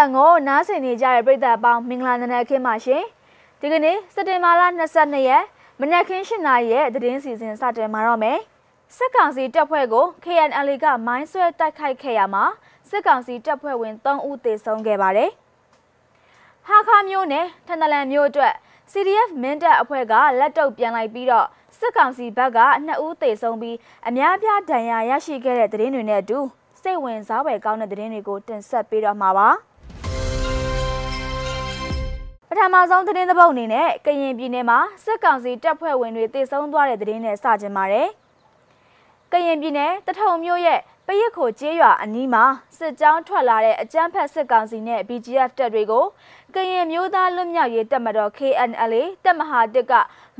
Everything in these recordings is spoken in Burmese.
FM ကိုနားဆင်နေကြတဲ့ပရိသတ်အပေါင်းမင်္ဂလာနံနက်ခင်းပါရှင်ဒီကနေ့စက်တင်ဘာလ22ရက်မနက်ခင်း7နာရီရဲ့သတင်းစီစဉ်စတင်မှာတော့မယ်စစ်ကောင်စီတပ်ဖွဲ့ကို KNL ကမိုင်းဆွဲတိုက်ခိုက်ခဲ့ရမှာစစ်ကောင်စီတပ်ဖွဲ့ဝင်3ဦးသေဆုံးခဲ့ပါတယ်ဟာခါမျိုးနဲ့ထန်တလန်မျိုးအတွက် CDF မင်းတပ်အဖွဲ့ကလက်တုပ်ပြန်လိုက်ပြီးတော့စစ်ကောင်စီဘက်က2ဦးသေဆုံးပြီးအများပြားဒဏ်ရာရရှိခဲ့တဲ့သတင်းတွေနဲ့အတူစိတ်ဝင်စားဖွယ်ကောင်းတဲ့သတင်းတွေကိုတင်ဆက်ပေးတော့မှာပါပ ထမဆုံးသတင်းသဘောက်အနေနဲ့ကရင်ပြည်နယ်မှာစစ်ကောင်စီတပ်ဖွဲ့ဝင်တွေတေဆုံးသွားတဲ့သတင်းနဲ့စကြင်ပါတယ်ကရင်ပြည်နယ်တထုံမြို့ရဲ့ပရစ်ခိုကျေးရွာအနီးမှာစစ်ကြောင်းထွက်လာတဲ့အကြမ်းဖက်စစ်ကောင်စီနဲ့ BGF တပ်တွေကိုကရင်မျိုးသားလွတ်မြောက်ရေးတပ်မတော် KNL တပ်မဟာတစ်က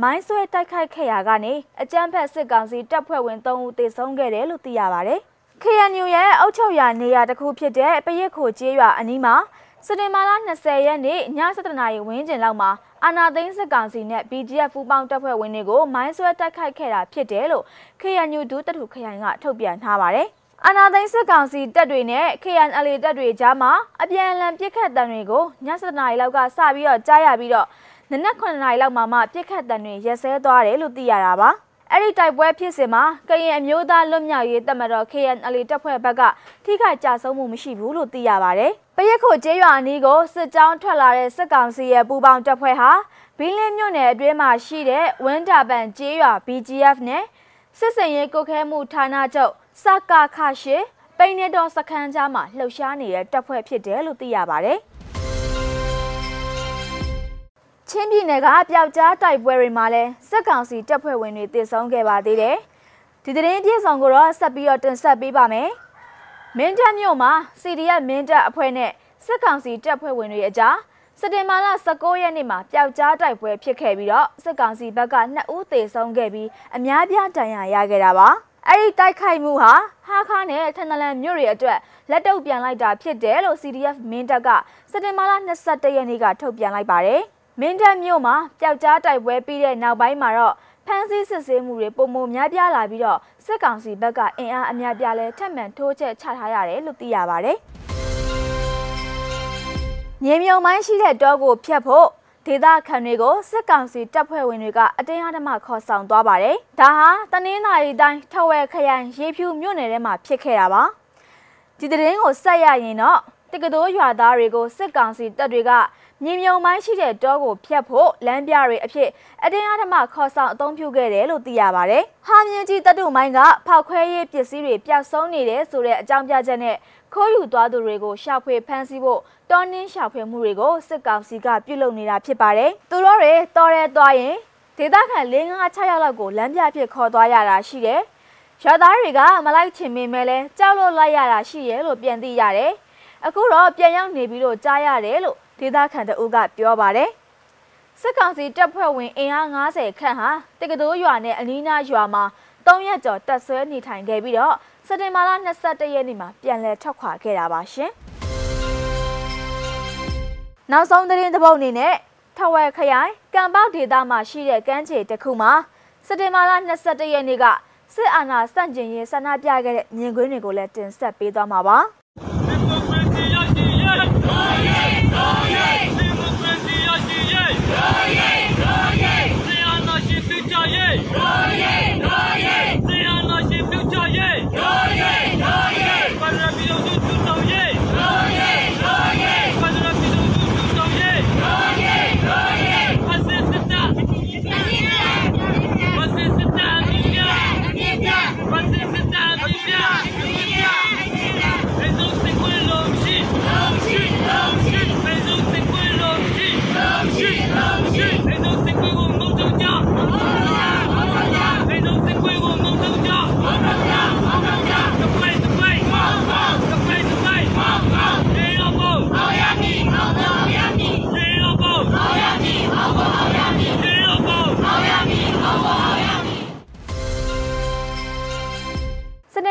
မိုင်းဆွဲတိုက်ခိုက်ခဲ့ရာကနေအကြမ်းဖက်စစ်ကောင်စီတပ်ဖွဲ့ဝင်3ဦးသေဆုံးခဲ့တယ်လို့သိရပါတယ်။ KNU ရဲ့အုပ်ချုပ်ရာနေရာတစ်ခုဖြစ်တဲ့ပရစ်ခိုကျေးရွာအနီးမှာ စက်တင်ဘာလ20ရက်နေ့ည7:00နာရီဝန်းကျင်လောက်မှာအာနာသိန်းစစ်ကောင်စီနဲ့ BGF ပူးပေါင်းတပ်ဖွဲ့ဝင်တွေကိုမိုင်းဆွဲတိုက်ခိုက်ခဲ့တာဖြစ်တယ်လို့ KNU ဒုတထုခရိုင်ကထုတ်ပြန်ထားပါတယ်။အာနာသိန်းစစ်ကောင်စီတပ်တွေနဲ့ KNL တပ်တွေကြားမှာအပြန်အလှန်ပစ်ခတ်တံတွေကိုည7:00နာရီလောက်ကစပြီးတော့ကြားရပြီးတော့နနက်9:00နာရီလောက်မှာမှပစ်ခတ်တံတွေရက်စဲသွားတယ်လို့သိရတာပါ။ အဲ့ဒီတိုက်ပွဲဖြစ်စဉ်မှာကရင်အမျိုးသားလွတ်မြောက်ရေးတပ်မတော် KNL တပ်ဖွဲ့ဘက်ကထိခိုက်ကြဆုံးမှုမရှိဘူးလို့သိရပါတယ်။ပရစ်ခိုကျေးရွာအနီးကိုစစ်ကြောင်းထွက်လာတဲ့စစ်ကောင်စီရဲ့ပူးပေါင်းတပ်ဖွဲ့ဟာဘီလင်းမြို့နယ်အတွင်းမှာရှိတဲ့ဝင်းတာပန်ကျေးရွာ BGF နဲ့စစ်စင်ရေးကုတ်ခဲမှုဌာနချုပ်စကာခရှိပိန်းနေတော်စခန်းကြားမှာလှုပ်ရှားနေတဲ့တပ်ဖွဲ့ဖြစ်တယ်လို့သိရပါတယ်။ ချင်းပြည်နယ်ကပျောက်ကြားတိုက်ပွဲတွေမှာလည်းစစ်ကောင်စီတပ်ဖွဲ့ဝင်တွေတည်ဆုံခဲ့ပါသေးတယ်။ဒီသတင်းပြည့်စုံကိုတော့ဆက်ပြီးတော့တင်ဆက်ပေးပါမယ်။မင်းတပ်မြို့မှာ CDF မင်းတပ်အဖွဲ့နဲ့စစ်ကောင်စီတပ်ဖွဲ့ဝင်တွေအကြားစက်တင်ဘာလ19ရက်နေ့မှာပျောက်ကြားတိုက်ပွဲဖြစ်ခဲ့ပြီးတော့စစ်ကောင်စီဘက်က2ဦးသေဆုံးခဲ့ပြီးအများပြားဒဏ်ရာရခဲ့တာပါ။အဲ့ဒီတိုက်ခိုက်မှုဟာဟာခါနဲ့ထန်တလန်မြို့တွေအတွက်လက်တုပ်ပြန်လိုက်တာဖြစ်တယ်လို့ CDF မင်းတပ်ကစက်တင်ဘာလ22ရက်နေ့ကထုတ်ပြန်လိုက်ပါတယ်။ မင်းတပ်မြို့မှာပျောက်ကြားတိုက်ပွဲပြီးတဲ့နောက်ပိုင်းမှာတော့ဖမ်းဆီးစစ်ဆေးမှုတွေပုံမများပြားလာပြီးတော့စစ်ကောင်စီဘက်ကအင်အားအများပြားလဲထပ်မံထိုးချက်ချထားရတယ်လို့သိရပါတယ်။မြေမြုံမိုင်းရှိတဲ့တောကိုဖျက်ဖို့ဒေသခံတွေကိုစစ်ကောင်စီတပ်ဖွဲ့ဝင်တွေကအတင်းအဓမ္မခေါ်ဆောင်သွားပါတယ်။ဒါဟာတနင်္လာရီတိုင်းထဝယ်ခရိုင်ရေဖြူမြို့နယ်ထဲမှာဖြစ်ခဲ့တာပါ။ဒီသတင်းကိုဆက်ရရင်တော့ တက္ကသိုလ်ရွာသားတွေကိုစစ်ကောင်စီတပ်တွေကမြေမြုံမိုင်းရှိတဲ့တောကိုဖျက်ဖို့လမ်းပြတွေအဖြစ်အတင်းအဓမ္မခေါ်ဆောင်အသုံးပြုခဲ့တယ်လို့သိရပါတယ်။ဟာမြင့်ကြီးတပ်တုမိုင်းကဖောက်ခွဲရေးပစ္စည်းတွေပျောက်ဆုံးနေတယ်ဆိုတဲ့အကြောင်းပြချက်နဲ့ခိုးယူသွားသူတွေကိုရှာဖွေဖမ်းဆီးဖို့တောင်းနှင်းရှာဖွေမှုတွေကိုစစ်ကောင်စီကပြုလုပ်နေတာဖြစ်ပါတယ်။သူတို့တွေတော်ရဲသွားရင်ဒေသခံ၄၅6ယောက်လောက်ကိုလမ်းပြဖြစ်ခေါ်သွားရတာရှိတယ်။ရွာသားတွေကမလိုက်ချင်မိမဲလဲကြောက်လို့လိုက်ရတာရှိရဲလို့ပြန်သိရတယ်။ အခုတော့ပြန်ရောက်နေပြီးတော့ကြားရတယ်လို့ဒေသခံတအုပ်ကပြောပါတယ်စစ်ကောင်စီတပ်ဖွဲ့ဝင်အင်အား90ခန့်ဟာတက္ကသိုလ်ရွာနဲ့အနီးနားရွာမှာ3ရက်ကျော်တပ်ဆွဲနေထိုင်ခဲ့ပြီးတော့စက်တင်ဘာလ22ရက်နေ့မှာပြန်လည်ထွက်ခွာခဲ့တာပါရှင်။နောက်ဆုံးသတင်းတစ်ပုဒ်အနေနဲ့ထဝယ်ခရိုင်ကံပေါဒေသမှာရှိတဲ့ကမ်းခြေတစ်ခုမှာစက်တင်ဘာလ22ရက်နေ့ကစစ်အာဏာစန့်ကျင်ရေးဆန္ဒပြခဲ့တဲ့မြင်ကွင်းတွေကိုလည်းတင်ဆက်ပေးသွားမှာပါ။ Hayır! Hayır! Hayır! Hayır! Hayır! Hayır! Hayır!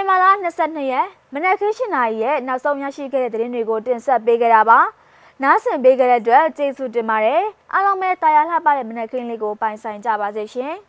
ဘာလ22ရက်မနက်ခင်း7နာရီရဲ့နောက်ဆုံးရရှိခဲ့တဲ့သတင်းတွေကိုတင်ဆက်ပေးခဲ့တာပါ။နားဆင်ပေးခဲ့တဲ့အတွက်ကျေးဇူးတင်ပါတယ်။အားလုံးပဲတာယာလှပတဲ့မနက်ခင်းလေးကိုပိုင်ဆိုင်ကြပါစေရှင်။